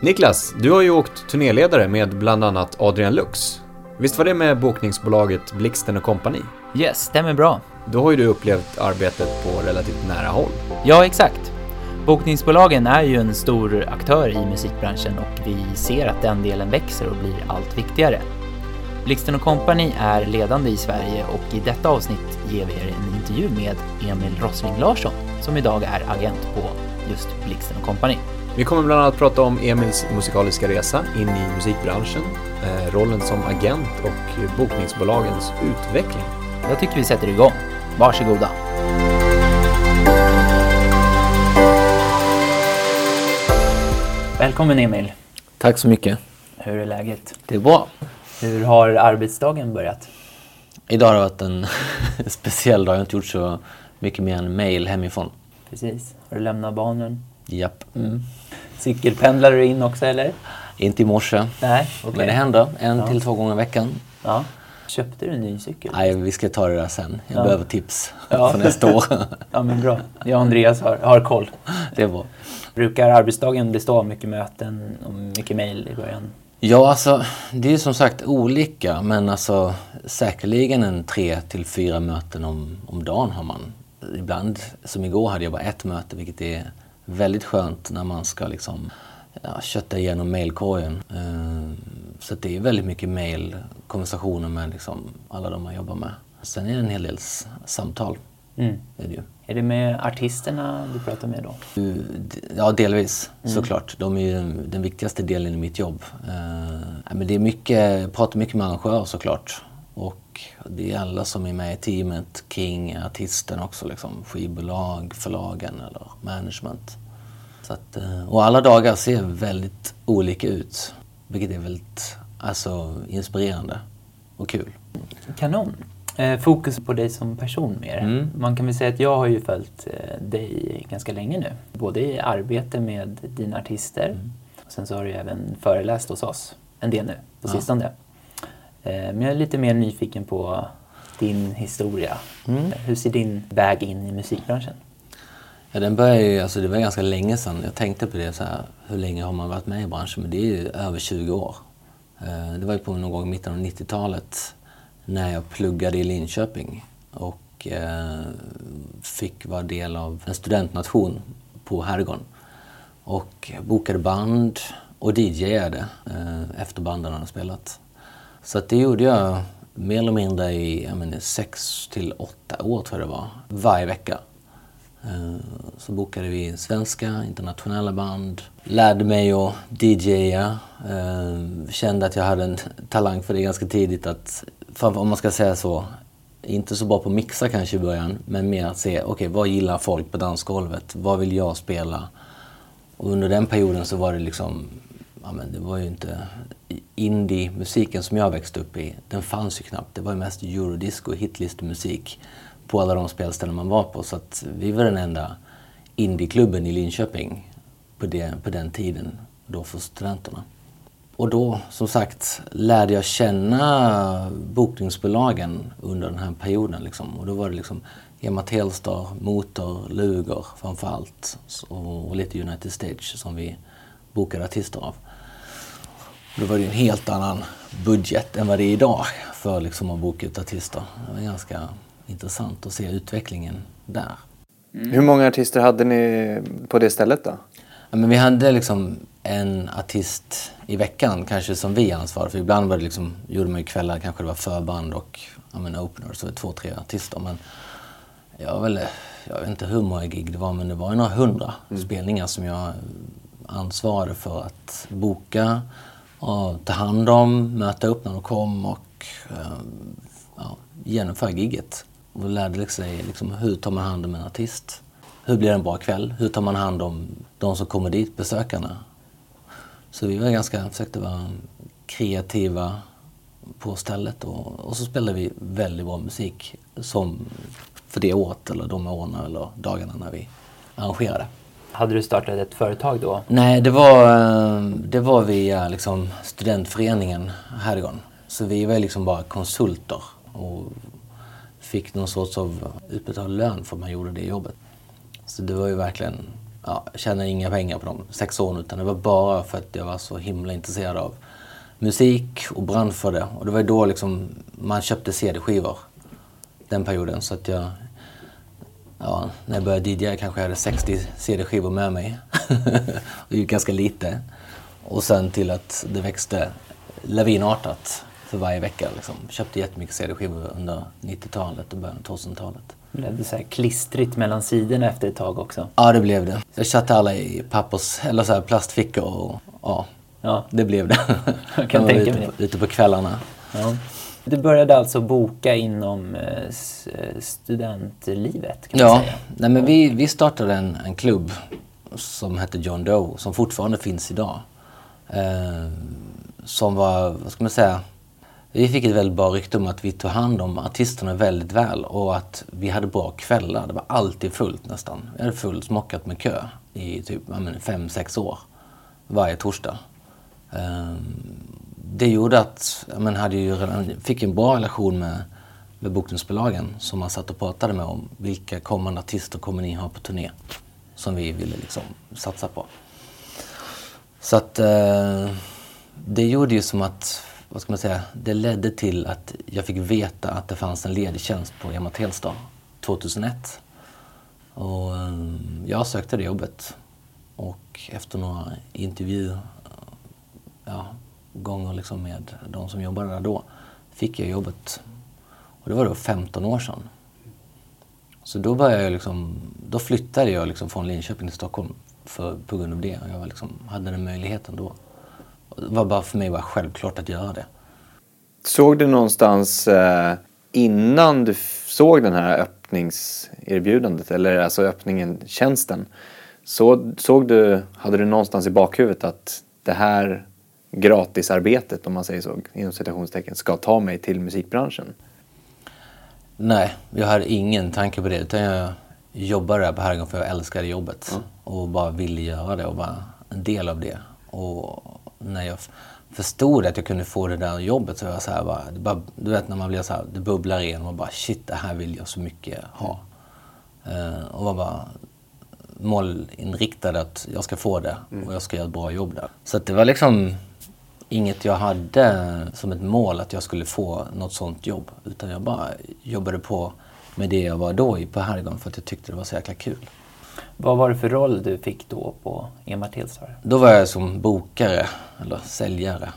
Niklas, du har ju åkt turnéledare med bland annat Adrian Lux. Visst var det med bokningsbolaget Blixten Company? Yes, stämmer bra. Då har ju du upplevt arbetet på relativt nära håll. Ja, exakt. Bokningsbolagen är ju en stor aktör i musikbranschen och vi ser att den delen växer och blir allt viktigare. Blixten Company är ledande i Sverige och i detta avsnitt ger vi er en intervju med Emil Rossling Larsson som idag är agent på just Blixten Company. Vi kommer bland annat prata om Emils musikaliska resa in i musikbranschen, eh, rollen som agent och bokningsbolagens utveckling. Jag tycker vi sätter igång. Varsågoda. Välkommen Emil. Tack så mycket. Hur är läget? Det är bra. Hur har arbetsdagen börjat? Idag har det varit en speciell dag. Jag har inte gjort så mycket mer än mail hemifrån. Precis. Har du lämnat barnen? Japp. Mm. Cykelpendlar du in också eller? Inte i morse. Nej, okej. Men det händer. En Ja. till två gånger i veckan. Ja. Köpte du en ny cykel? Nej, vi ska ta det där sen. Jag Ja. behöver tips Ja. för nästa år. Ja men bra. Jag och Andreas har, har koll. det är bra. Brukar arbetsdagen bestå av mycket möten och mycket mejl i början? Ja, alltså det är som sagt olika. Men alltså säkerligen en tre till fyra möten om, om dagen har man. Ibland, som igår, hade jag bara ett möte, vilket är väldigt skönt när man ska liksom ja, kötta igenom mailkorgen. Eh, så det är väldigt mycket mail, konversationer med liksom alla de man jobbar med. Sen är det en hel del samtal. Mm. Det är det ju. Är det med artisterna du pratar med då? D- Ja, delvis såklart. De är ju den viktigaste delen i mitt jobb. Eh, men det är mycket, jag pratar mycket med arrangörer såklart. Och det är alla som är med i teamet kring artisten också. Liksom. Skivbolag, förlagen eller management. Så att, eh, och alla dagar ser väldigt olika ut. Vilket är väldigt alltså, inspirerande och kul. Kanon. Eh, fokus på dig som person mer. Mm. Man kan väl säga att jag har ju följt eh, dig ganska länge nu. Både i arbete med dina artister Mm. och sen så har du även föreläst hos oss en del nu på Ja. sistone. Eh, men jag är lite mer nyfiken på din historia. Mm. Hur ser din väg in i musikbranschen? Ja, den började ju, alltså det var ganska länge sedan. Jag tänkte på det så här, hur länge har man varit med i branschen? Men det är ju över 20 år. Eh, Det var ju på någon gång i mitten av 90-talet när jag pluggade i Linköping och eh, fick vara del av en studentnation på Herrgården. Och bokade band och DJade eh, efter banden hade spelat. Så att det gjorde jag mer eller mindre i jag menar, sex till åtta år tror jag det var. Varje vecka. Eh, så bokade vi svenska, internationella band. Lärde mig att DJa. Eh, kände att jag hade en talang för det ganska tidigt. Att, om man ska säga så, inte så bra på att mixa kanske i början, men mer att se, okej vad gillar folk på dansgolvet? Vad vill jag spela? Och under den perioden så var det liksom, ja men det var ju inte indie-musiken som jag växte upp i, den fanns ju knappt. Det var ju mest eurodisco och hitlistemusik på alla de spelställen man var på. Så att vi var den enda indieklubben i Linköping på, det, på den tiden, då för studenterna. Och då, som sagt, lärde jag känna bokningsbolagen under den här perioden. Liksom. Och då var det liksom Emma Telstar, Motor, Luger framför allt och, och lite United Stage som vi bokade artister av. Då var det en helt annan budget än vad det är idag för liksom att boka ut artister. Det var ganska intressant att se utvecklingen där. Hur många artister hade ni på det stället då? Ja, men vi hade liksom en artist i veckan kanske som vi ansvarade för. Ibland var det liksom, gjorde man ju kvällar, kanske det var förband och ja, men opener, så två, tre artister. Men jag, väl, jag vet inte hur många gig det var, men det var några hundra spelningar som jag ansvarade för att boka, och ta hand om, möta upp när de kom och eh, ja, genomföra gigget. Och lärde sig liksom, hur tar man hand om en artist? Hur blir det en bra kväll? Hur tar man hand om de som kommer dit, besökarna? Så vi var ganska, försökte vara kreativa på stället och, och så spelade vi väldigt bra musik som för det året eller de åren eller dagarna när vi arrangerade. Hade du startat ett företag då? Nej, det var, eh, det var via liksom studentföreningen Herrgården. Så vi var liksom bara konsulter och fick någon sorts av utbetald lön för att man gjorde det jobbet. Så det var ju verkligen ja, jag tjänade inga pengar på de sex åren utan det var bara för att jag var så himla intresserad av musik och brann för det. Och det var då liksom man köpte CD-skivor den perioden. Så att jag, ja, när jag började DJa kanske jag hade 60 CD-skivor med mig. det är ju ganska lite. Och sen till att det växte lavinartat för varje vecka. Liksom. Köpte jättemycket CD-skivor under 90-talet och början av 2000-talet. Blev det så här klistrigt mellan sidorna efter ett tag också? Ja, det blev det. Jag satte alla i pappers, eller så här plastfickor och ja, Ja, det blev det. jag kan tänka mig på- ute på kvällarna. Ja. Du började alltså boka inom eh, eh, studentlivet kan man Ja, säga? nej, men vi, vi startade en, en klubb som hette John Doe, som fortfarande finns idag. Eh, som var, vad ska man säga, vi fick ett väldigt bra rykte om att vi tog hand om artisterna väldigt väl och att vi hade bra kvällar. Det var alltid fullt nästan. Vi hade fullt smockat med kö i typ ja, men fem, sex år. Varje torsdag. Eh, det gjorde att jag hade ju redan, fick en bra relation med, med bokningsbolagen som man satt och pratade med om vilka kommande artister kommer ni ha på turné som vi ville liksom satsa på. Så att eh, det gjorde ju som att, vad ska man säga, det ledde till att jag fick veta att det fanns en ledig tjänst på Emma Telstar 2001. Och eh, jag sökte det jobbet. Och efter några intervjuer ja, gånger liksom med de som jobbade där då, fick jag jobbet. Och det var då 15 år sedan. Så då började jag liksom, då flyttade jag liksom från Linköping till Stockholm för, på grund av det. Jag liksom, hade den möjligheten då. Och Det var bara för mig var självklart att göra det. Såg du någonstans eh, innan du såg den här öppningserbjudandet eller alltså öppningen, tjänsten. Så, såg du, hade du någonstans i bakhuvudet att det här gratisarbetet om man säger så inom citationstecken ska ta mig till musikbranschen? Nej, jag hade ingen tanke på det. Utan jag jobbade där på Herrgården för jag älskade jobbet. Och bara ville göra det och vara en del av det. Och när jag förstod att jag kunde få det där jobbet så var jag så här bara, bara du vet när man blir så här, det bubblar igen och bara shit det här vill jag så mycket ha. Eh, och var bara målinriktad att jag ska få det och jag ska göra ett bra jobb där. Så det var liksom inget jag hade som ett mål att jag skulle få något sånt jobb. Utan jag bara jobbade på med det jag var då på Herrgården för att jag tyckte det var så jäkla kul. Vad var det för roll du fick då på Emma Telstar? Då var jag som bokare, eller säljare.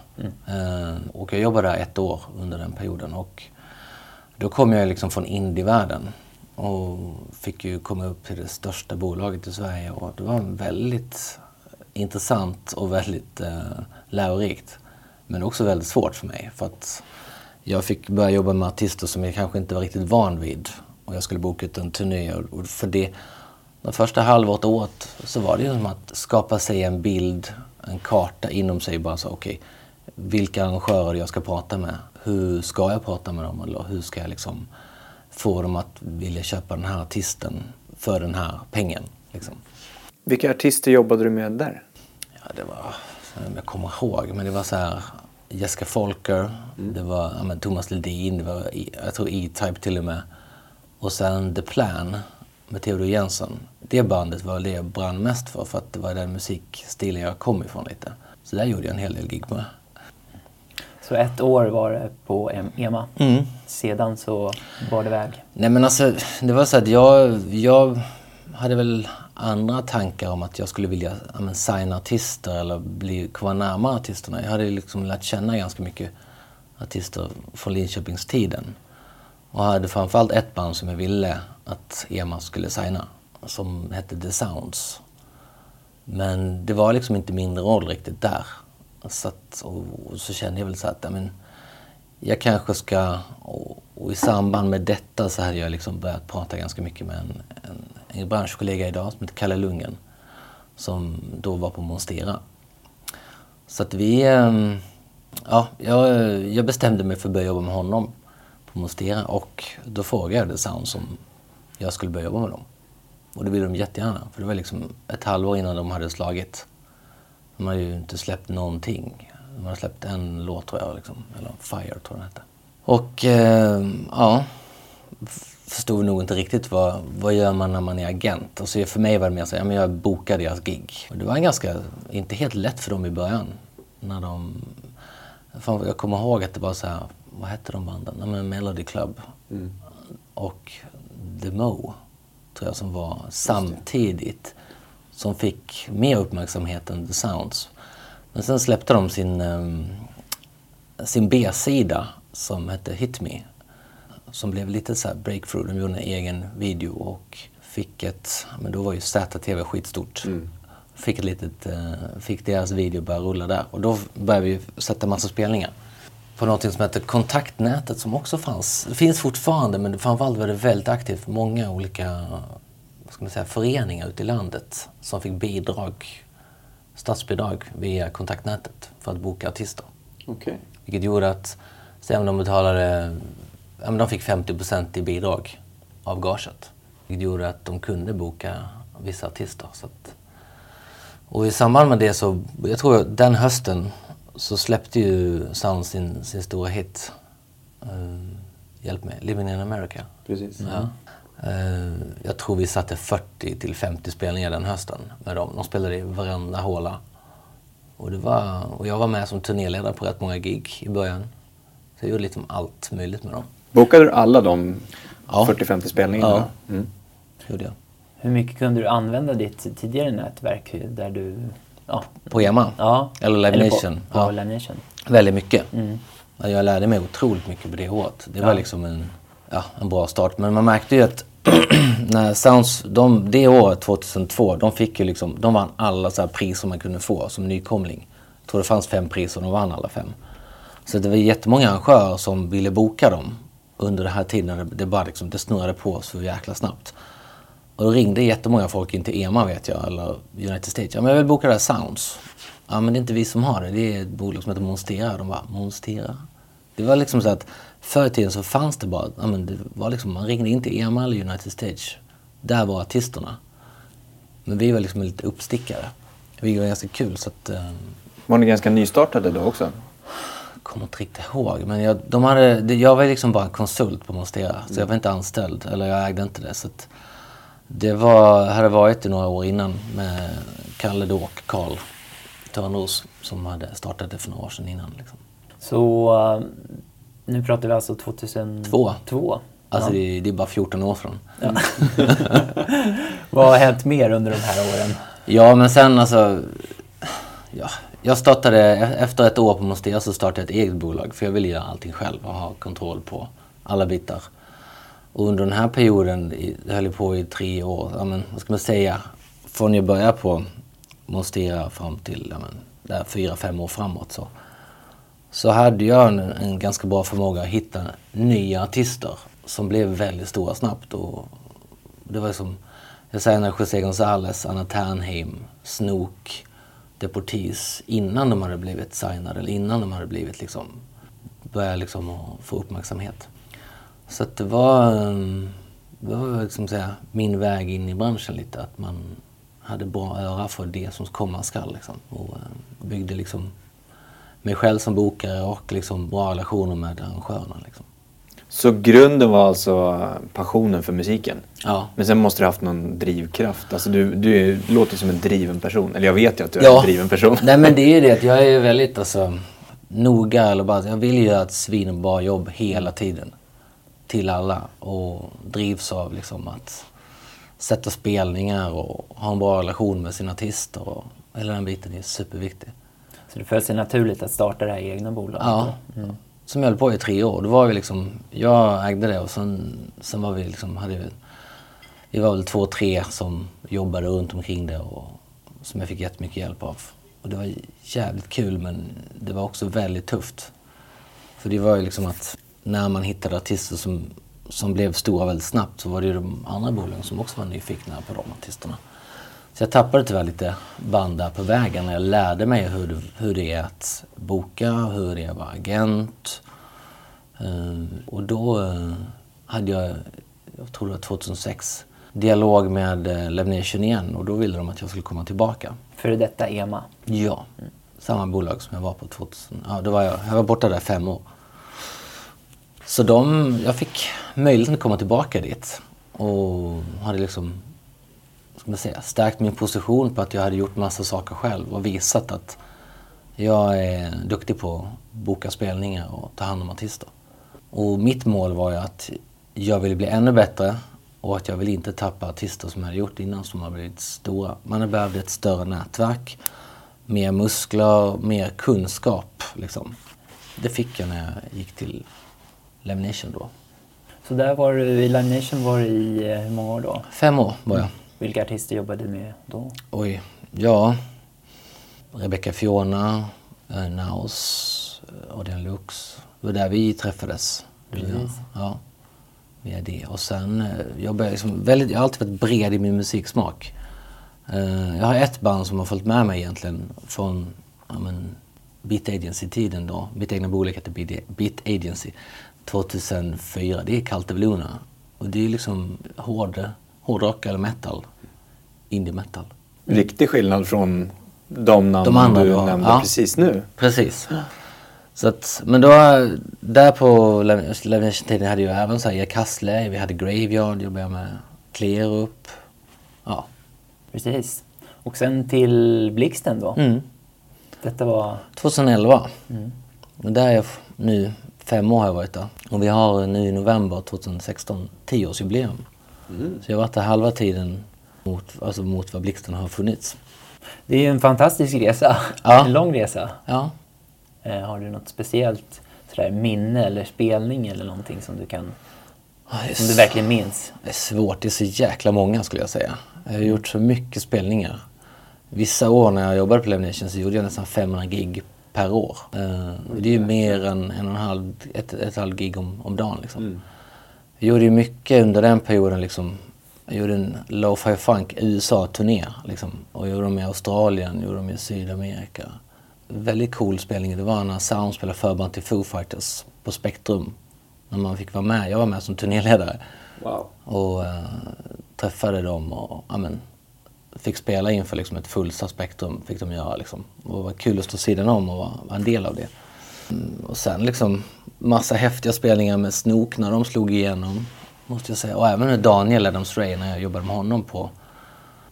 Eh, och jag jobbade där ett år under den perioden. Och då kom jag liksom från indievärlden och fick ju komma upp till det största bolaget i Sverige. Och det var väldigt intressant och väldigt eh, lärorikt. Men också väldigt svårt för mig. För att jag fick börja jobba med artister som jag kanske inte var riktigt van vid. Och jag skulle boka ut en turné. Och för det, de första halvåret, året, så var det ju som att skapa sig en bild, en karta inom sig. Bara så, okej, vilka arrangörer jag ska prata med. Hur ska jag prata med dem? Eller hur ska jag liksom få dem att vilja köpa den här artisten för den här pengen? Liksom. Vilka artister jobbade du med där? Ja, det var, jag kommer ihåg, men det var så här Jessica Folker, det var ja, men Thomas Ledin, det var jag tror E-Type till och med. Och sen The Plan med Theodor Jensen. Det bandet var det jag brann mest för, för att det var den musikstilen jag kom ifrån lite. Så där gjorde jag en hel del gig med. Så ett år var det på Em- Ema. Mm. Sedan så var det väg. Nej men alltså, det var så att jag, jag hade väl andra tankar om att jag skulle vilja ja, men, signa artister eller bli, komma närmare artisterna. Jag hade liksom lärt känna ganska mycket artister från Linköpingstiden. Och hade framförallt ett band som jag ville att EMA skulle signa, som hette The Sounds. Men det var liksom inte min roll riktigt där. Så, att, och, och så kände jag väl så att, ja, men, jag kanske ska, och, och i samband med detta så hade jag liksom börjat prata ganska mycket med en, en, en branschkollega idag som heter Kalle Lungen. Som då var på Monstera. Så att vi, ehm, ja, jag, jag bestämde mig för att börja jobba med honom på Monstera och då frågade jag The Sound om jag skulle börja jobba med dem. Och det ville de jättegärna, för det var liksom ett halvår innan de hade slagit. De hade ju inte släppt någonting. De hade släppt en låt tror jag, liksom, eller Fire tror jag den hette. Och eh, ja, förstod nog inte riktigt vad, vad gör man när man är agent. Och så för mig var det mer så ja, men jag bokar deras gig. Och det var ganska, inte helt lätt för dem i början. När de, fan, jag kommer ihåg att det var så här, vad hette de banden? Ja, men Melody Club och The Mo, tror jag som var samtidigt. Som fick mer uppmärksamhet än The Sounds. Men sen släppte de sin, um, sin B-sida som hette Hit Me. Som blev lite så breakthrough. De gjorde en egen video och fick ett, men då var ju ZTV skitstort. Fick, ett litet, uh, fick deras video börja rulla där. Och då började vi sätta massa spelningar på något som heter Kontaktnätet som också fanns. Det finns fortfarande men framförallt var det väldigt aktivt. Många olika ska man säga, föreningar ute i landet som fick bidrag, statsbidrag via Kontaktnätet för att boka artister. Okej. Vilket gjorde att, säg om de betalade, men de fick 50% i bidrag av gaget. Vilket gjorde att de kunde boka vissa artister. Så att, och i samband med det så, jag tror den hösten så släppte ju Sound sin, sin stora hit. Uh, hjälp mig, Living in America. Precis. Ja. Uh, jag tror vi satte 40 till 50 spelningar den hösten med dem. De spelade i varenda håla. Och, det var, och jag var med som turnéledare på rätt många gig i början. Så jag gjorde liksom allt möjligt med dem. Bokade du alla de Ja. 40-50 spelningarna? Ja. Mm. Gjorde jag. Hur mycket kunde du använda ditt tidigare nätverk där du... Ja, På EMA? ja. Eller Live på, Nation? På Ja. Live Nation. Väldigt mycket. Mm. Ja, Jag lärde mig otroligt mycket på det året. Det var Ja. liksom en, ja, en bra start. Men man märkte ju att när Sounds, de, det året, 2002, de fick ju liksom, de vann alla så här priser man kunde få som nykomling. Jag tror det fanns fem priser och de vann alla fem. Så det var jättemånga arrangörer som ville boka dem under den här tiden. när Det, det bara liksom, det snurrade på så jäkla snabbt. Och då ringde jättemånga folk in till EMA vet jag, eller United States. Ja men jag vill boka det här Sounds. Ja men det är inte vi som har det, det är ett bolag som heter Monstera. De bara, Monstera? Det var liksom så att förr i tiden så fanns det bara, ja men det var liksom, man ringde in till EMA eller United States. Där var artisterna. Men vi var liksom lite uppstickare. Vi var ganska kul så att, eh, Var ni ganska nystartade då också? jag kommer inte riktigt ihåg. Men jag, de hade, jag var liksom bara en konsult på Monstera. Så jag var inte anställd. Eller jag ägde inte det. Så att det var, hade varit i några år innan med Kalle då och Karl Törnros som hade startat det för några år sedan innan. Liksom. Så eh, nu pratar vi alltså 2002. Två. Alltså Ja. det, det är bara 14 år från. Vad har hänt mer under de här åren? Ja, men sen alltså... Ja, jag startade, efter ett år på Monstera så startade jag ett eget bolag för jag ville göra allting själv och ha kontroll på alla bitar. Och under den här perioden, det höll jag på i tre år, ja, men, vad ska man säga, från jag började på Monstera fram till ja, men, där fyra, fem år framåt så, så hade jag en, en ganska bra förmåga att hitta nya artister som blev väldigt stora snabbt. Och det var som, jag säger när José González, Anna Ternheim, Snook, Deportees innan de hade blivit signade eller innan de hade blivit liksom, började liksom få uppmärksamhet. Så att det var, ehm, det var liksom säga, min väg in i branschen lite. Att man hade bra öra för det som komma skall. Liksom. Och ehm, byggde liksom mig själv som bokare och liksom bra relationer med arrangörerna. Liksom. Så grunden var alltså passionen för musiken? Ja. Men sen måste du ha haft någon drivkraft. Alltså du, du är- låter som en driven person. Eller jag vet ju att du är Ja. en driven person. Nej men det är ju det att jag är väldigt alltså, noga. Eller bara, jag vill göra ett svinbra jobb hela tiden. Till alla. Och drivs av liksom att sätta spelningar och ha en bra relation med sina artister. Och, hela den biten är superviktig. Så det föll sig naturligt att starta det här egna bolaget? Ja. då? Som jag höll på i tre år. Då var vi liksom, jag ägde det och sen, sen var vi liksom, hade vi, vi var väl två, tre som jobbade runt omkring det och som jag fick jättemycket hjälp av. Och det var jävligt kul men det var också väldigt tufft. För det var ju liksom att när man hittade artister som, som blev stora väldigt snabbt så var det ju de andra bolagen som också var nyfikna på de artisterna. Så jag tappade tyvärr lite band där på vägen när jag lärde mig hur hur det är att boka, hur det är att vara agent. Eh, och då eh, hade jag, jag tror det var 2006, dialog med uh, Live Nation igen och då ville de att jag skulle komma tillbaka. Före detta EMA? Ja, samma bolag som jag var på 2000. Ja, då var jag, jag var borta där fem år. Så de, jag fick möjligheten att komma tillbaka dit och hade liksom ska man säga, stärkt min position på att jag hade gjort massa saker själv och visat att jag är duktig på att boka spelningar och ta hand om artister. Och mitt mål var ju att jag ville bli ännu bättre och att jag vill inte tappa artister som jag hade gjort innan som har blivit stora. Man behövde ett större nätverk, mer muskler, mer kunskap. Liksom. Det fick jag när jag gick till Lemonation då. Så där var du, i Live Nation var i eh, hur många år då? Fem år var jag. Vilka artister jobbade du med då? Oj, ja. Rebecca Fiona, eh, Naus, eh, Adrian Lux. Det var där vi träffades. Precis. Ja, via det. Och sen eh, jag liksom väldigt, jag har alltid varit bred i min musiksmak. Eh, jag har ett band som har följt med mig egentligen från ja, men, Beat Agency-tiden då. Mitt egna bolag Beat- Beat Agency. 2004. Det är Luna. Och det är liksom hård, hårdrock eller metal. Indie metal. Riktig skillnad från de namn De andra du har, nämnde ja. precis nu. Precis. Så att, men då, där på Levination-tiden hade jag även så här Erik Hassle, vi hade Graveyard, jobbade jag med Klerup. Ja. Precis. Och sen till Blixten då? Mm. Detta var... 2011. Och där är jag nu, fem år har jag varit där. Och vi har nu i november 2016 tioårsjubileum. Så jag har varit där halva tiden mot, alltså mot vad Blixten har funnits. Det är ju en fantastisk resa. Ja. En lång resa. Ja. Eh, har du något speciellt sådär, minne eller spelning eller någonting som du kan... Som du verkligen minns? Det är svårt, det är så jäkla många skulle jag säga. Jag har gjort så mycket spelningar. Vissa år när jag jobbade på Live Nation så gjorde jag nästan 500 gig per år. Eh, det är ju mer än en och en halv, ett, ett halvt gig om, om dagen. Liksom. Jag gjorde ju mycket under den perioden. Liksom. Jag gjorde en lo-fi funk USA-turné. Liksom. Och gjorde dem i Australien, gjorde dem i Sydamerika. Väldigt cool spelning. Det var när Sound spelade förband till Foo Fighters på Spektrum. När man fick vara med. Jag var med som turnéledare. Wow. Och eh, träffade dem och ja, men, fick spela inför liksom, ett fullsatt spektrum. Fick de göra, liksom. Och det var kul att stå sidan om och vara, vara en del av det. Mm, och sen liksom massa häftiga spelningar med Snook när de slog igenom. Måste jag säga. Och även med Daniel Adams Ray när jag jobbade med honom på,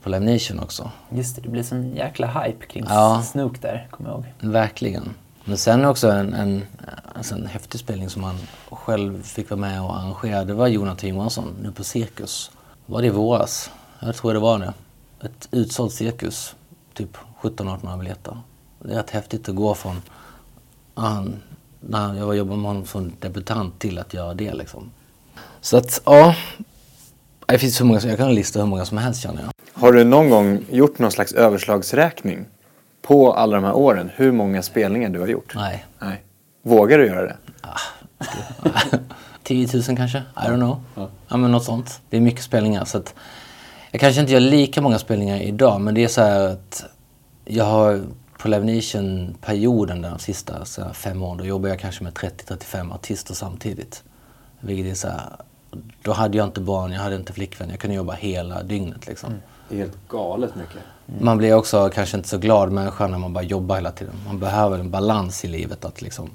på Live Nation också. Just det, det blev sån jäkla hype kring Ja. Snook där, kommer jag ihåg. Verkligen. Men sen också en, en, alltså en häftig spelning som han själv fick vara med och arrangera. Det var Jonathan Johansson nu på Cirkus. Var det i våras? Jag tror det var det. Ett utsålt Cirkus. Typ 1700-1800 biljetter. Det är rätt häftigt att gå från han, när jag jobbade med honom som debutant till att göra det liksom. Så att, ja. Det finns hur många, jag kan lista hur många som helst känner jag. Har du någon gång gjort någon slags överslagsräkning på alla de här åren? Hur många spelningar du har gjort? Nej. Nej. Vågar du göra det? 10 000 kanske? I don't know. Ja. men något sånt. Det är mycket spelningar. Så att jag kanske inte gör lika många spelningar idag, men det är så här att jag har på Live Nation-perioden de sista så här, fem åren, då jobbar jag kanske med 30-35 artister samtidigt. Vilket är så här, då hade jag inte barn, jag hade inte flickvän, jag kunde jobba hela dygnet liksom. Det är helt galet mycket. Man blir också kanske inte så glad människa när man bara jobbar hela tiden. Man behöver en balans i livet att liksom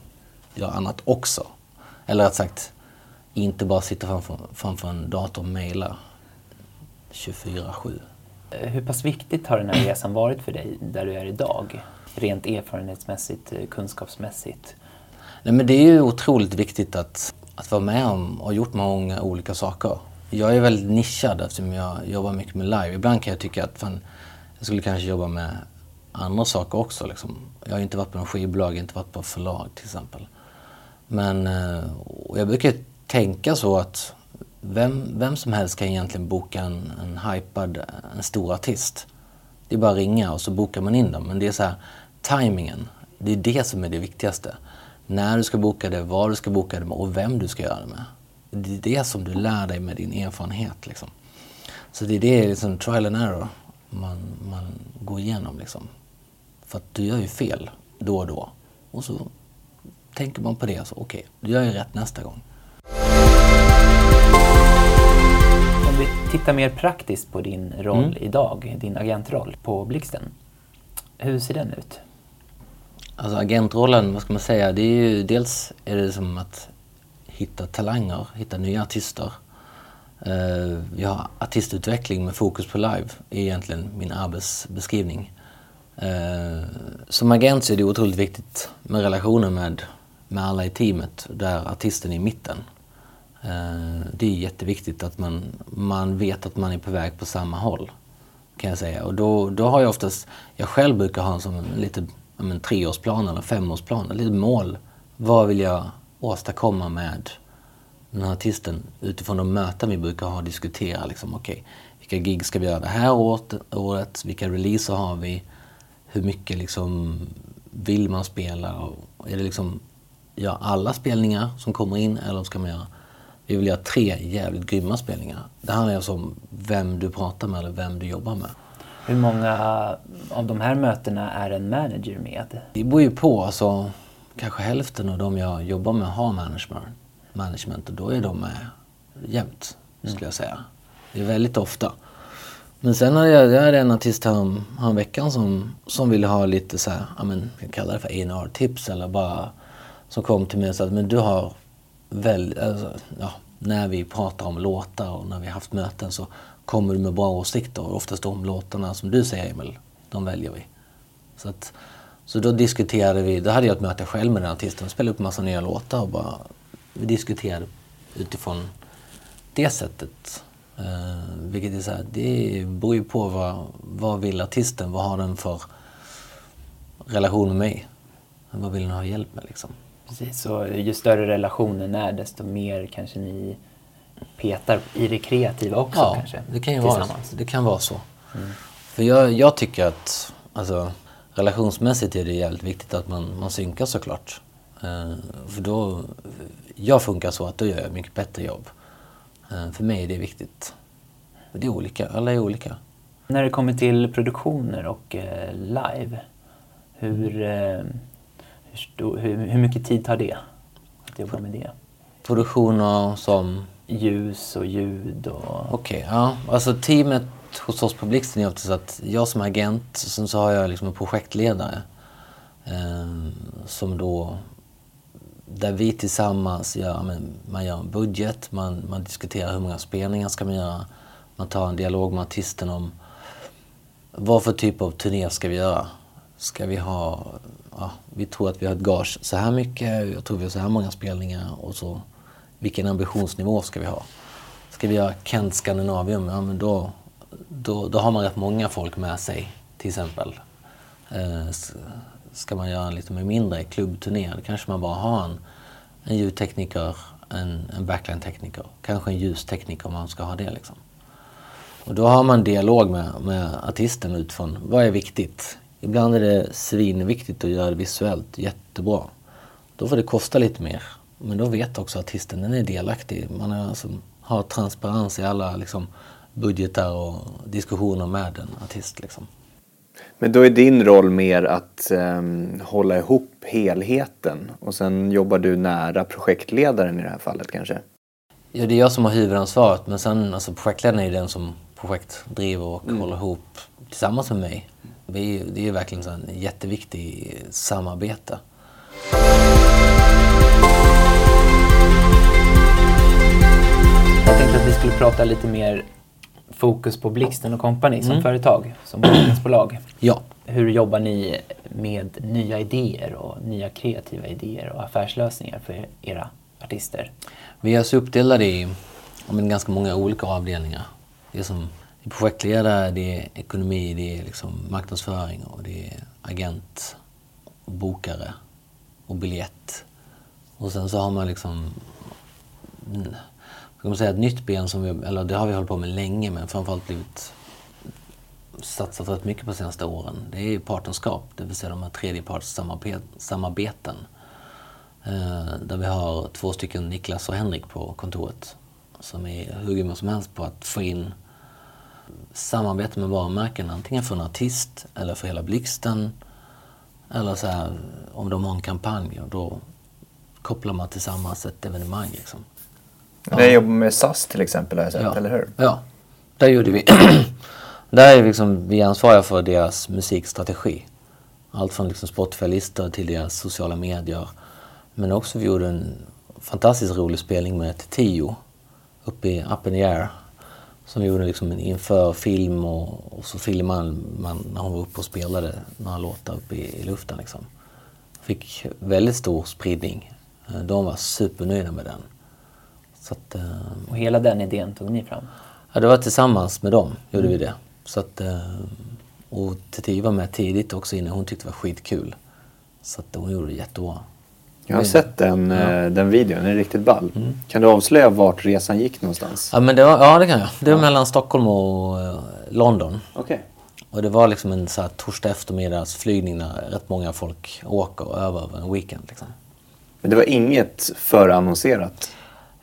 göra annat också. Eller rätt sagt, inte bara sitta framför, framför en dator och mejla 24-7. Eh, Hur pass viktigt har den här resan varit för dig där du är idag? Rent erfarenhetsmässigt, eh, kunskapsmässigt. Nej, men det är ju otroligt viktigt att, att vara med om och gjort många olika saker. Jag är väldigt nischad eftersom jag jobbar mycket med live. Ibland kan jag tycka att fan, jag skulle kanske jobba med andra saker också. Liksom. Jag har inte varit på en skivbolag, inte varit på förlag till exempel. Men eh, och jag brukar tänka så att vem, vem som helst kan egentligen boka en, en hypad, eh, en stor artist. Det är bara att ringa och så bokar man in dem. Men det är så här, timingen, det är det som är det viktigaste. När du ska boka det, var du ska boka det med och vem du ska göra det med. Det är det som du lär dig med din erfarenhet. Liksom. Så det är det, liksom, trial and error, man, man går igenom. Liksom. För att du gör ju fel då och då. Och så tänker man på det, så okej, du gör ju rätt nästa gång. Om vi tittar mer praktiskt på din roll idag, din agentroll på Blixten. Hur ser den ut? Alltså agentrollen, vad ska man säga, det är ju dels är det som att hitta talanger, hitta nya artister. Eh, uh, vi har artistutveckling med fokus på live, är egentligen min arbetsbeskrivning. Uh, som agent så är det otroligt viktigt med relationer med, med alla i teamet, där artisten är i mitten. Uh, det är jätteviktigt att man, man vet att man är på väg på samma håll. Kan jag säga. Och då, då har jag oftast, jag själv brukar ha som sån lite en treårsplan eller femårsplan, ett litet mål. Vad vill jag åstadkomma med den här artisten utifrån de möten vi brukar ha och diskutera. Liksom, okay, vilka gig ska vi göra det här året, året? Vilka releaser har vi? Hur mycket liksom, vill man spela? Och är det liksom, ja, alla spelningar som kommer in eller ska man göra vi vill göra tre jävligt grymma spelningar. Det handlar alltså om vem du pratar med eller vem du jobbar med. Hur många av de här mötena är en manager med? Det beror ju på. Alltså, kanske hälften av de jag jobbar med har management, management och då är de med jämt, skulle jag säga. Det är väldigt ofta. Men sen hade jag, jag hade en artist här, här veckan som, som ville ha lite så här, ja men, jag kallar det för A&R tips eller bara som kom till mig och sa att men du har väl, alltså, ja, när vi pratar om låtar och när vi haft möten så kommer du med bra åsikter. Oftast de låtarna som du säger Emil, de väljer vi. Så, att, så då diskuterade vi, då hade jag ett möte själv med den artisten, spelade upp massa nya låtar och bara vi diskuterade utifrån det sättet. Uh, vilket är så här, det beror ju på vad, vad vill artisten, vad har den för relation med mig? Vad vill den ha hjälp med liksom? Precis, så ju större relationen är desto mer kanske ni petar i det kreativa också ja, kanske? det kan ju vara, det kan vara så. Mm. För jag, jag, tycker att alltså, relationsmässigt är det jävligt viktigt att man, man synkar såklart. Uh, för då, jag funkar så att då gör jag mycket bättre jobb. Uh, för mig är det viktigt. Det är olika, alla är olika. När det kommer till produktioner och uh, live, hur, hur, hur, hur mycket tid tar det att jobba med det? Produktioner som? Ljus och ljud och... Okej, okay, ja. Alltså teamet hos oss på Blixten är oftast att jag som agent, sen så har jag liksom en projektledare eh, som då där vi tillsammans gör, man gör en budget, man, man diskuterar hur många spelningar ska man göra. Man tar en dialog med artisten om vad för typ av turné ska vi göra. Ska vi ha ja, vi tror att vi har ett gage så här mycket, jag tror vi har så här många spelningar och så vilken ambitionsnivå ska vi ha? Ska vi göra Kent Scandinavium, ja men då, då, då har man rätt många folk med sig till exempel. Eh, ska man göra en lite mer mindre klubbturné, då kanske man bara har en, en ljudtekniker, en, en backline-tekniker, kanske en ljustekniker om man ska ha det. Liksom. Och då har man dialog med, med artisten utifrån vad är viktigt Ibland är det svinviktigt att göra det visuellt jättebra. Då får det kosta lite mer. Men då vet också artisten, den är delaktig. Man har, alltså, har transparens i alla liksom, budgetar och diskussioner med en artist. Liksom. Men då är din roll mer att um, hålla ihop helheten och sen jobbar du nära projektledaren i det här fallet kanske? Ja, det är jag som har huvudansvaret men sen alltså, projektledaren är den som projektdriver och mm. håller ihop tillsammans med mig. Det är, det är verkligen en jätteviktig samarbete. Tänkte att vi skulle prata lite mer fokus på Blixten och Company som mm. företag, som marknadsbolag. Ja. Hur jobbar ni med nya idéer och nya kreativa idéer och affärslösningar för era artister? Vi är så uppdelade i men, ganska många olika avdelningar. Det är som det är projektledare, det är ekonomi, det är liksom marknadsföring och det är agent och bokare och biljett. Och sen så har man liksom kan man säga ett nytt ben som vi, eller det har vi hållit på med länge men framförallt blivit satsat rätt mycket på de senaste åren. Det är partnerskap, det vill säga de här tredjepartssamarbeten. Eh, där vi har två stycken Niklas och Henrik på kontoret som är hur grymma som helst på att få in samarbete med varumärken, antingen för en artist eller för hela Blixten. Eller så här, om de har en kampanj, och då kopplar man tillsammans ett evenemang. Liksom. Ja. Det jobbar med SAS till exempel har jag sett, ja. eller hur? Ja, där gjorde vi. där är liksom, vi ansvariga för deras musikstrategi. Allt från liksom Spotify-listor till deras sociala medier. Men också vi gjorde en fantastiskt rolig spelning med Tio uppe i Up in the Air. Som vi gjorde liksom inför film och, och så filmade man när hon var uppe och spelade några låtar uppe i, i luften. Liksom. Fick väldigt stor spridning. De var supernöjda med den. Så att, eh, Och hela den idén tog ni fram? Ja, det var tillsammans med dem gjorde vi det. Så att, eh, och Titi var med tidigt också innan. Hon tyckte det var skitkul. Så att hon gjorde det jättebra. Jag har sett den, eh, den videon, den är riktigt ball. Kan du avslöja vart resan gick någonstans? Ja, men det, var, ja det kan jag. Det var mellan Stockholm och eh, London. Okej. Och det var liksom en så här, torsdag eftermiddagsflygning när rätt många folk åker över över en weekend. Liksom. Men det var inget förannonserat?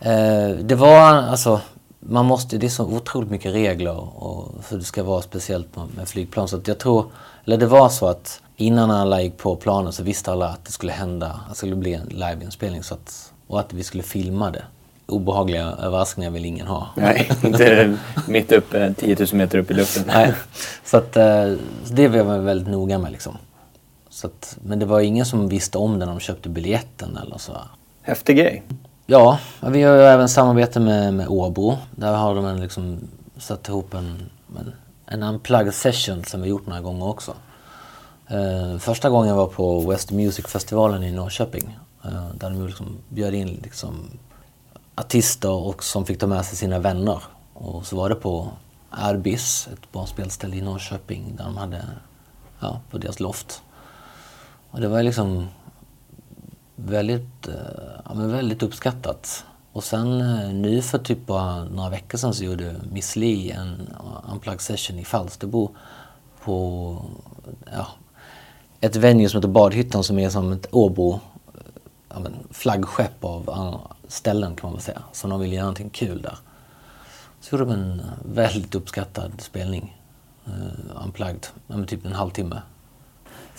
Eh, det var alltså, man måste, det är så otroligt mycket regler och för det ska vara speciellt med, flygplan. Så jag tror, eller det var så att innan alla gick på planen så visste alla att det skulle hända, att det skulle bli en liveinspelning så att, och att vi skulle filma det. Obehagliga överraskningar vill ingen ha. Nej, inte mitt uppe, 10 000 meter upp i luften. Nej. Så att eh, det var jag väldigt noga med liksom. Så att, men det var ingen som visste om det när de köpte biljetten eller så. Häftig grej. Ja, vi har ju även samarbete med, med Åbo. Där har de en liksom satt ihop en, en, en unplugged session som vi gjort några gånger också. Eh, första gången var på West Music-festivalen i Norrköping. Eh, där de liksom bjöd in liksom artister och som fick ta med sig sina vänner. Och så var det på Arbis, ett bra spelställe i Norrköping, där de hade, ja, på deras loft. Och det var liksom väldigt, eh, ja, men väldigt uppskattat. Och sen eh, nu för typ bara några veckor sedan så gjorde Miss Li en eh, unplugged session i Falsterbo på ja, ett venue som heter Badhyttan som är som ett Åbo ja, men, flaggskepp av ställen kan man väl säga. Så de ville göra någonting kul där. Så gjorde de en väldigt uppskattad spelning. Uh, unplugged, ja, men typ en halvtimme.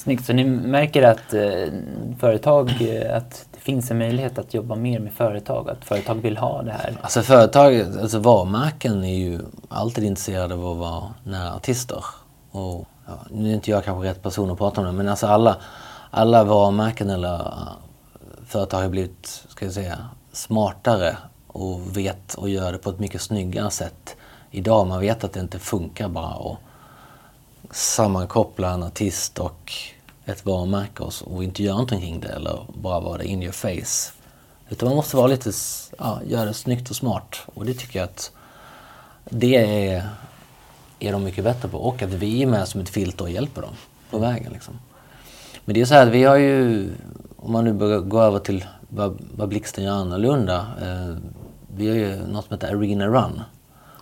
Snyggt, så ni märker att eh, företag, eh, att det finns en möjlighet att jobba mer med företag, att företag vill ha det här. Alltså företag, alltså varumärken är ju alltid intresserade av att vara nära artister. Och, ja, nu är inte jag kanske rätt person att prata om det, men alltså alla, alla varumärken eller eh, företag har blivit, ska jag säga, smartare och vet och gör det på ett mycket snyggare sätt idag. Man vet att det inte funkar bara att sammankoppla en artist och ett varumärke och, och inte göra någonting kring det eller bara vara det in your face. Utan man måste vara lite, ja, göra det snyggt och smart. Och det tycker jag att det är, är de mycket bättre på. Och att vi är med som ett filter och hjälper dem på vägen. Liksom. Men det är så här att vi har ju, om man nu börjar gå över till vad, vad Blixten gör annorlunda. Eh, vi har ju något som heter Arena Run.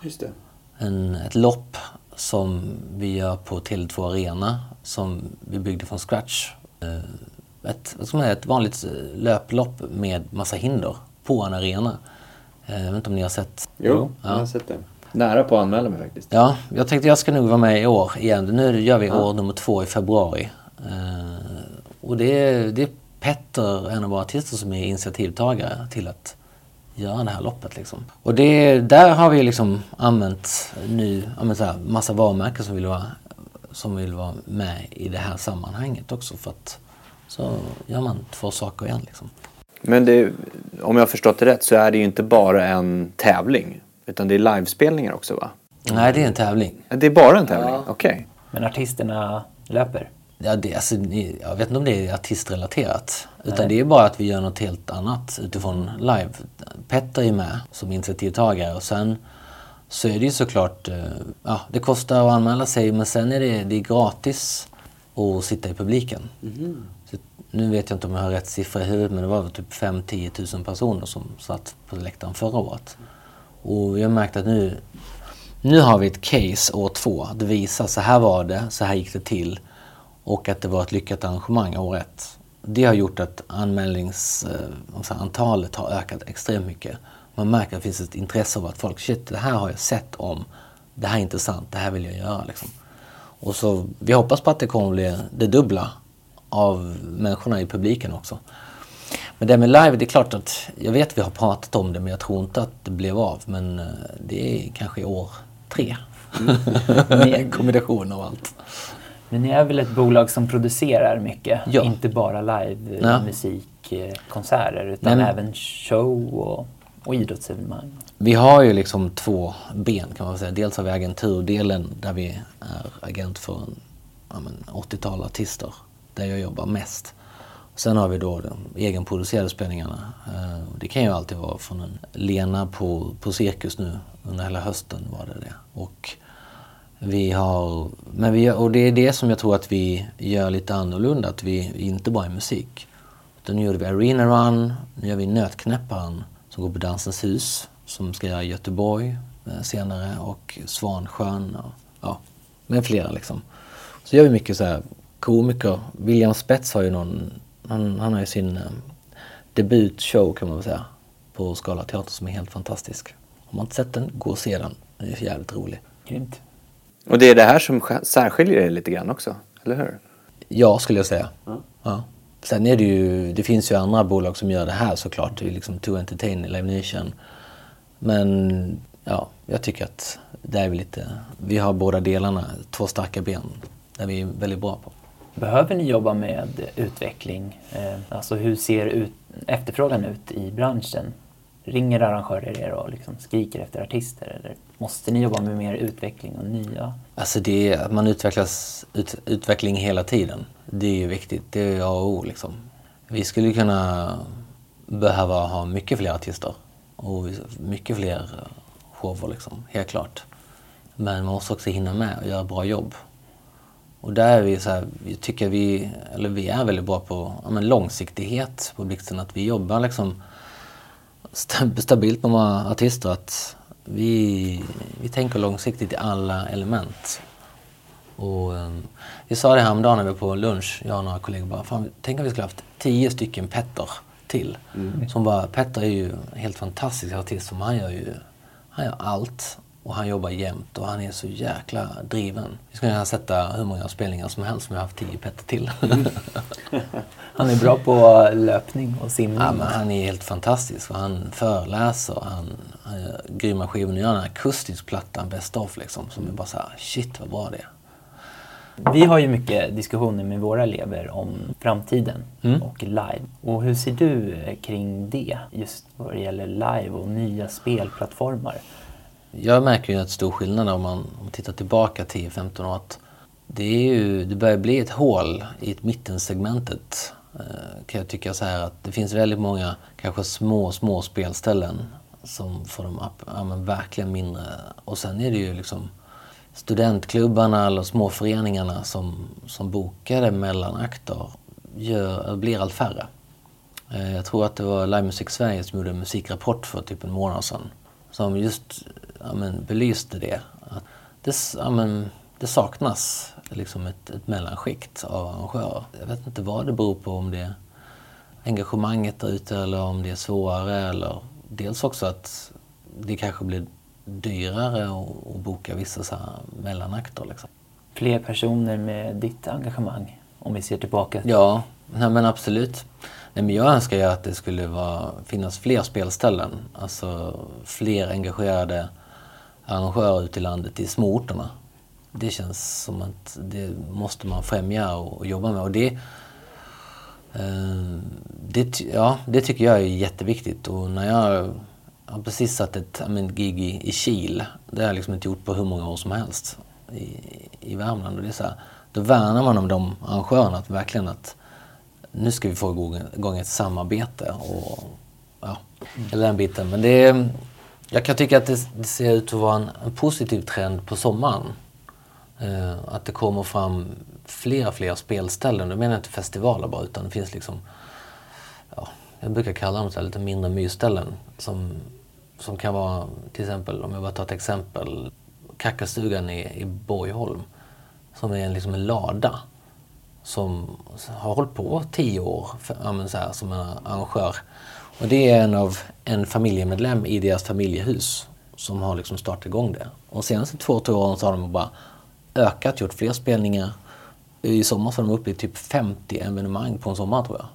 Just det. En, ett lopp som vi gör på Tele2 Arena som vi byggde från scratch. Eh, Ett, vad ska man säga, ett vanligt eh, löplopp med massa hinder på en arena. Eh, Jag vet inte om ni har sett? Jo, jag Ja. har sett det. Nära på att anmäla mig faktiskt. Ja, jag tänkte jag ska nog vara med i år igen. Nu gör vi år nummer två i februari. Och det är, det är Petter, en av våra artister, som är initiativtagare till att göra det här loppet. Liksom. Och det, där har vi liksom använt nu, ja, men så här, massa varumärken som vill, vara, som vill vara med i det här sammanhanget också. För att så gör man två saker igen. Liksom. Men det, om jag har förstått det rätt så är det ju inte bara en tävling. Utan det är livespelningar också va? Nej, det är en tävling. Det är bara en tävling? Okej. Men artisterna löper. Ja, det, alltså, jag vet inte om det är artistrelaterat. Utan det är bara att vi gör något helt annat utifrån live. Petter är med som initiativtagare och sen så är det ju såklart, eh, ja det kostar att anmäla sig men sen är det, det är gratis att sitta i publiken. Så, nu vet jag inte om jag har rätt siffra i huvudet men det var typ 5-10 000 personer som satt på läktaren förra året. Och har märkt att nu, nu har vi ett case år två att visa så här var det, så här gick det till och att det var ett lyckat arrangemang år ett. Det har gjort att anmälningsantalet har ökat extremt mycket. Man märker att det finns ett intresse av att folk, shit det här har jag sett om, det här är intressant, det här vill jag göra. Liksom. Och så, vi hoppas på att det kommer bli det dubbla av människorna i publiken också. Men det med live, det är klart att jag vet att vi har pratat om det men jag tror inte att det blev av. Men eh, det är kanske år tre. en kombination av allt. Men ni är väl ett bolag som producerar mycket? Ja. Inte bara live Ja. musik musikkonserter utan Men- även show och, och idrottsevenemang. Vi har ju liksom två ben kan man säga. Dels har vi agenturdelen där vi är agent för en, ja, men 80-tal artister. Där jag jobbar mest. Sen har vi då de egenproducerade spelningarna. Eh, Det kan ju alltid vara från en Lena på, på Cirkus nu. Under hela hösten var det det. Och vi har, men vi, och det är det som jag tror att vi gör lite annorlunda. Att vi inte bara är musik. Utan nu gjorde vi Arena Run, nu gör vi Nötknäpparen som går på Dansens hus. Som ska göra Göteborg eh, senare och Svansjön och ja, med flera liksom. Så gör vi mycket så här komiker. William Spets har ju någon, han, han har ju sin eh, debutshow kan man väl säga. På Skala Teater som är helt fantastisk. Om man inte sett den, gå och se den. Den är jävligt rolig. Grymt. Och det är det här som sk- särskiljer er lite grann också, eller hur? Ja, skulle jag säga. Ja. Sen är det ju, det finns ju andra bolag som gör det här såklart. Det är liksom To Entertain, Live Nation. Men ja, jag tycker att det är väl lite, vi har båda delarna, två starka ben, där vi är väldigt bra på. Behöver ni jobba med utveckling? Eh, Alltså hur ser ut, efterfrågan ut i branschen? Ringer arrangörer er och liksom skriker efter artister? Eller måste ni jobba med mer utveckling och nya? Alltså det är att man utvecklas, ut, utveckling hela tiden. Det är ju viktigt, det är A och O liksom. Vi skulle kunna behöva ha mycket fler artister och mycket fler eh, shower liksom, helt klart. Men man måste också hinna med och göra bra jobb. Och där är vi så här, vi tycker vi, eller vi är väldigt bra på ja, men långsiktighet på Blixten. Att vi jobbar liksom stabilt med våra artister. Att vi, vi tänker långsiktigt i alla element. Och, um, vi sa det häromdagen när vi var på lunch, jag och några kollegor bara, fan, tänk om vi skulle haft tio stycken Petter till. Som bara, Petter är ju en helt fantastisk artist, som han gör ju, han gör allt. Och han jobbar jämt och han är så jäkla driven. Vi skulle kunna sätta hur många spelningar som helst vi har haft tio Petter till. Han är bra på löpning och simning. Ja, men han är helt fantastisk. Och han föreläser, han, han gör grymma skivor. Nu gör han en akustisk platta, en best of liksom. Som är bara så här, shit vad bra det är. Vi har ju mycket diskussioner med våra elever om framtiden Mm. och live. Och hur ser du kring det? Just vad det gäller live och nya spelplattformar. Jag märker ju en stor skillnad om man, om man tittar tillbaka 10-15 år. Att det, är ju, det börjar bli ett hål i ett mittensegmentet. Eh, kan jag tycka så här att det finns väldigt många kanske små, små spelställen som får de ja, men verkligen mindre. Och sen är det ju liksom studentklubbarna eller småföreningarna som, som bokade mellanakter gör, blir allt färre. Eh, jag tror att det var Live Music Sverige som gjorde en musikrapport för typ en månad sedan. Som just ja, men, belyste det. Det, ja, men, det saknas liksom ett, ett mellanskikt av arrangörer. Jag vet inte vad det beror på, om det är engagemanget där ute eller om det är svårare. Eller dels också att det kanske blir dyrare att, att boka vissa så mellanakter. Liksom. Fler personer med ditt engagemang, om vi ser tillbaka. Ja, nej men absolut. Nej, men jag önskar ju att det skulle vara, finnas fler spelställen. Alltså fler engagerade arrangörer ute i landet i småorterna. Det känns som att det måste man främja och, och jobba med. Och det, eh, det, ja, det tycker jag är jätteviktigt. Och när jag har precis satt ett men, gig i, i Kil. Det har jag liksom inte gjort på hur många år som helst i, i Värmland. Och det är så här, då värnar man om de arrangörerna, att verkligen att nu ska vi få igång- igång ett samarbete. Och, ja, eller den biten. Men det är, jag kan tycka att det, det ser ut att vara en, en positiv trend på sommaren. Eh, att det kommer fram fler och fler spelställen. Då menar jag inte festivaler bara, utan det finns liksom ja, jag brukar kalla dem så här lite mindre mysställen som, som kan vara, till exempel, om jag bara tar ett exempel, Kackastugan i, i Borgholm, som är en, liksom en lada som har hållit på tio år för, ja, men så här, som en arrangör. Och det är en av en familjemedlem i deras familjehus som har liksom startat igång det. Och de senaste två, tre åren så har de bara ökat, gjort fler spelningar. I sommar så var de uppe i typ 50 evenemang på en sommar tror jag.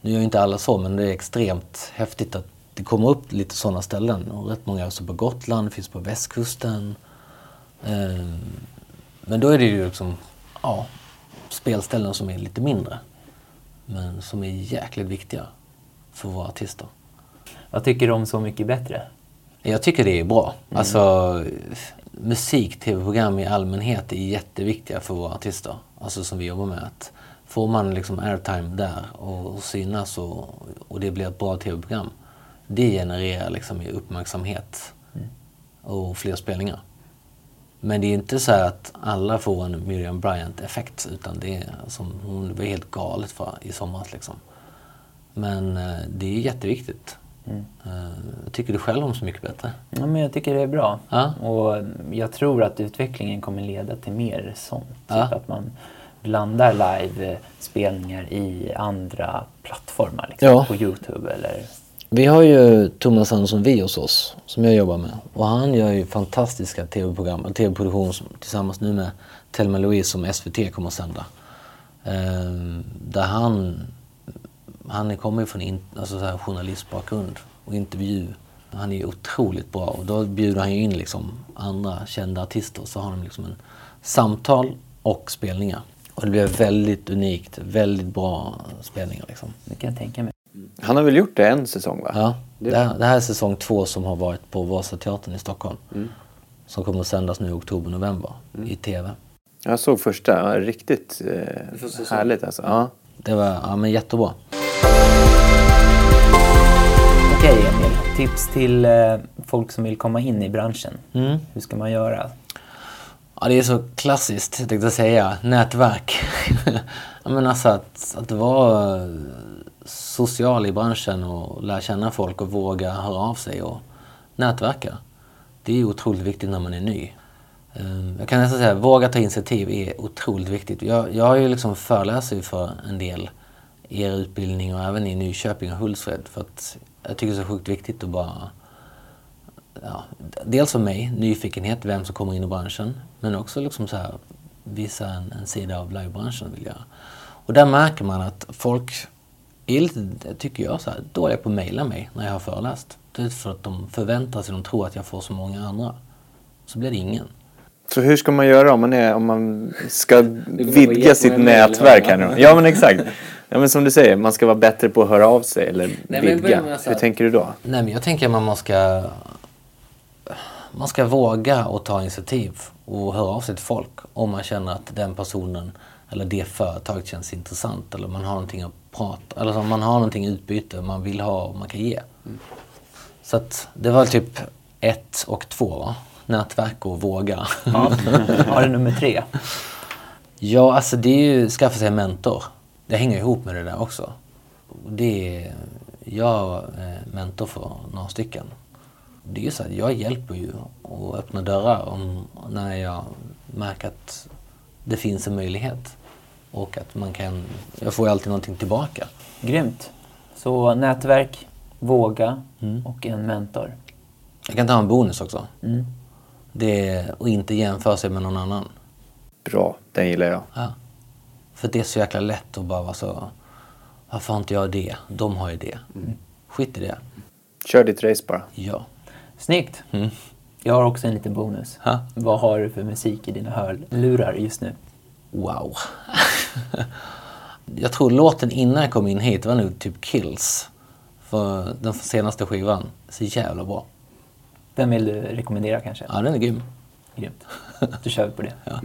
Nu gör ju inte alla så, men det är extremt häftigt att det kommer upp lite sådana ställen. Och rätt många är också på Gotland, det finns på västkusten. Ehm, men då är det ju liksom, ja, spelställen som är lite mindre. Men som är jäkligt viktiga för våra artister. Vad tycker du om Så mycket bättre? Jag tycker det är bra. Alltså, musik, tv-program i allmänhet är jätteviktiga för våra artister. Alltså som vi jobbar med. Att får man liksom airtime där och, och synas och, och det blir ett bra tv-program. Det genererar liksom uppmärksamhet och fler spelningar. Men det är inte så att alla får en Miriam Bryant-effekt utan det är som, hon var helt galet för i somras liksom. Men eh, det är jätteviktigt. Eh, tycker du själv om Så mycket bättre? Ja, men jag tycker det är bra. Ja. Och jag tror att utvecklingen kommer leda till mer sånt. Ja. Typ att man blandar live-spelningar i andra plattformar. Liksom, Ja. På Youtube eller... Vi har ju Thomas Andersson Vi hos oss, som jag jobbar med. Och han gör ju fantastiska tv-program, en tv-produktion tillsammans nu med Thelma Louise som SVT kommer att sända. Ehm, där han, han kommer ju från in, alltså så här journalistbakgrund och intervju. Han är ju otroligt bra och då bjuder han ju in liksom andra kända artister så har de liksom en samtal och spelningar. Och det blir väldigt unikt, väldigt bra spelningar liksom. Det kan jag tänka mig. Han har väl gjort det en säsong va? Ja, Det- det, här, det här är säsong två som har varit på Vasateatern i Stockholm. Som kommer att sändas nu i oktober-november i TV. Jag såg första, riktigt eh, härligt alltså. Ja. Det var ja, men jättebra. Okej Emil, tips till eh, folk som vill komma in i branschen. Mm. Hur ska man göra? Ja, det är så klassiskt, tänkte jag säga. Nätverk. men alltså att, att vara social i branschen och lära känna folk och våga höra av sig och nätverka. Det är otroligt viktigt när man är ny. Eh, Jag kan nästan säga våga ta initiativ är otroligt viktigt. Jag, jag har ju liksom föreläser för en del i er utbildning och även i Nyköping och Hultsfred för att jag tycker det är så sjukt viktigt att bara ja, dels för mig, nyfikenhet, vem som kommer in i branschen. Men också liksom så här, visa en, en sida av livebranschen vill jag. Och där märker man att folk är lite, tycker jag, så här, dåliga på att mejla mig när jag har föreläst. Det är för att de förväntar sig, de tror att jag får så många andra. Så blir det ingen. Så hur ska man göra om man, är, om man ska vidga sitt nätverk här nu? Ja men exakt. Ja men som du säger, man ska vara bättre på att höra av sig eller men vidga. börja med så Hur tänker du då? Nej, men jag tänker att man ska, man ska våga och ta initiativ och höra av sig till folk om man känner att den personen eller det företaget känns intressant eller man har någonting att prata eller om man har någonting i utbyte man vill ha och man kan ge. Så att det var typ ett och två va? Nätverk och våga. Ja. Har du nummer tre? Ja, alltså det är ju skaffa sig en mentor. Det hänger ihop med det där också. Det är, jag är mentor för några stycken. Det är ju så att jag hjälper ju och öppnar dörrar om, när jag märker att det finns en möjlighet. Och att man kan, jag får ju alltid någonting tillbaka. Grymt. Så nätverk, våga och en mentor. Jag kan ta en bonus också. Mm. Det är att inte jämföra sig med någon annan. Bra, den gillar jag. Ja. För det är så jäkla lätt att bara vara så, varför har inte jag det? De har ju det. Skit i det. Kör ditt race bara. Ja. Snyggt. Jag har också en liten bonus. Ha? Vad har du för musik i dina hörlurar just nu? Wow. jag tror låten innan jag kom in hit var nog typ Kills. För den senaste skivan. Så jävla bra. Den vill du rekommendera kanske? Ja, den är grym. Grymt. Då kör vi på det. Ja.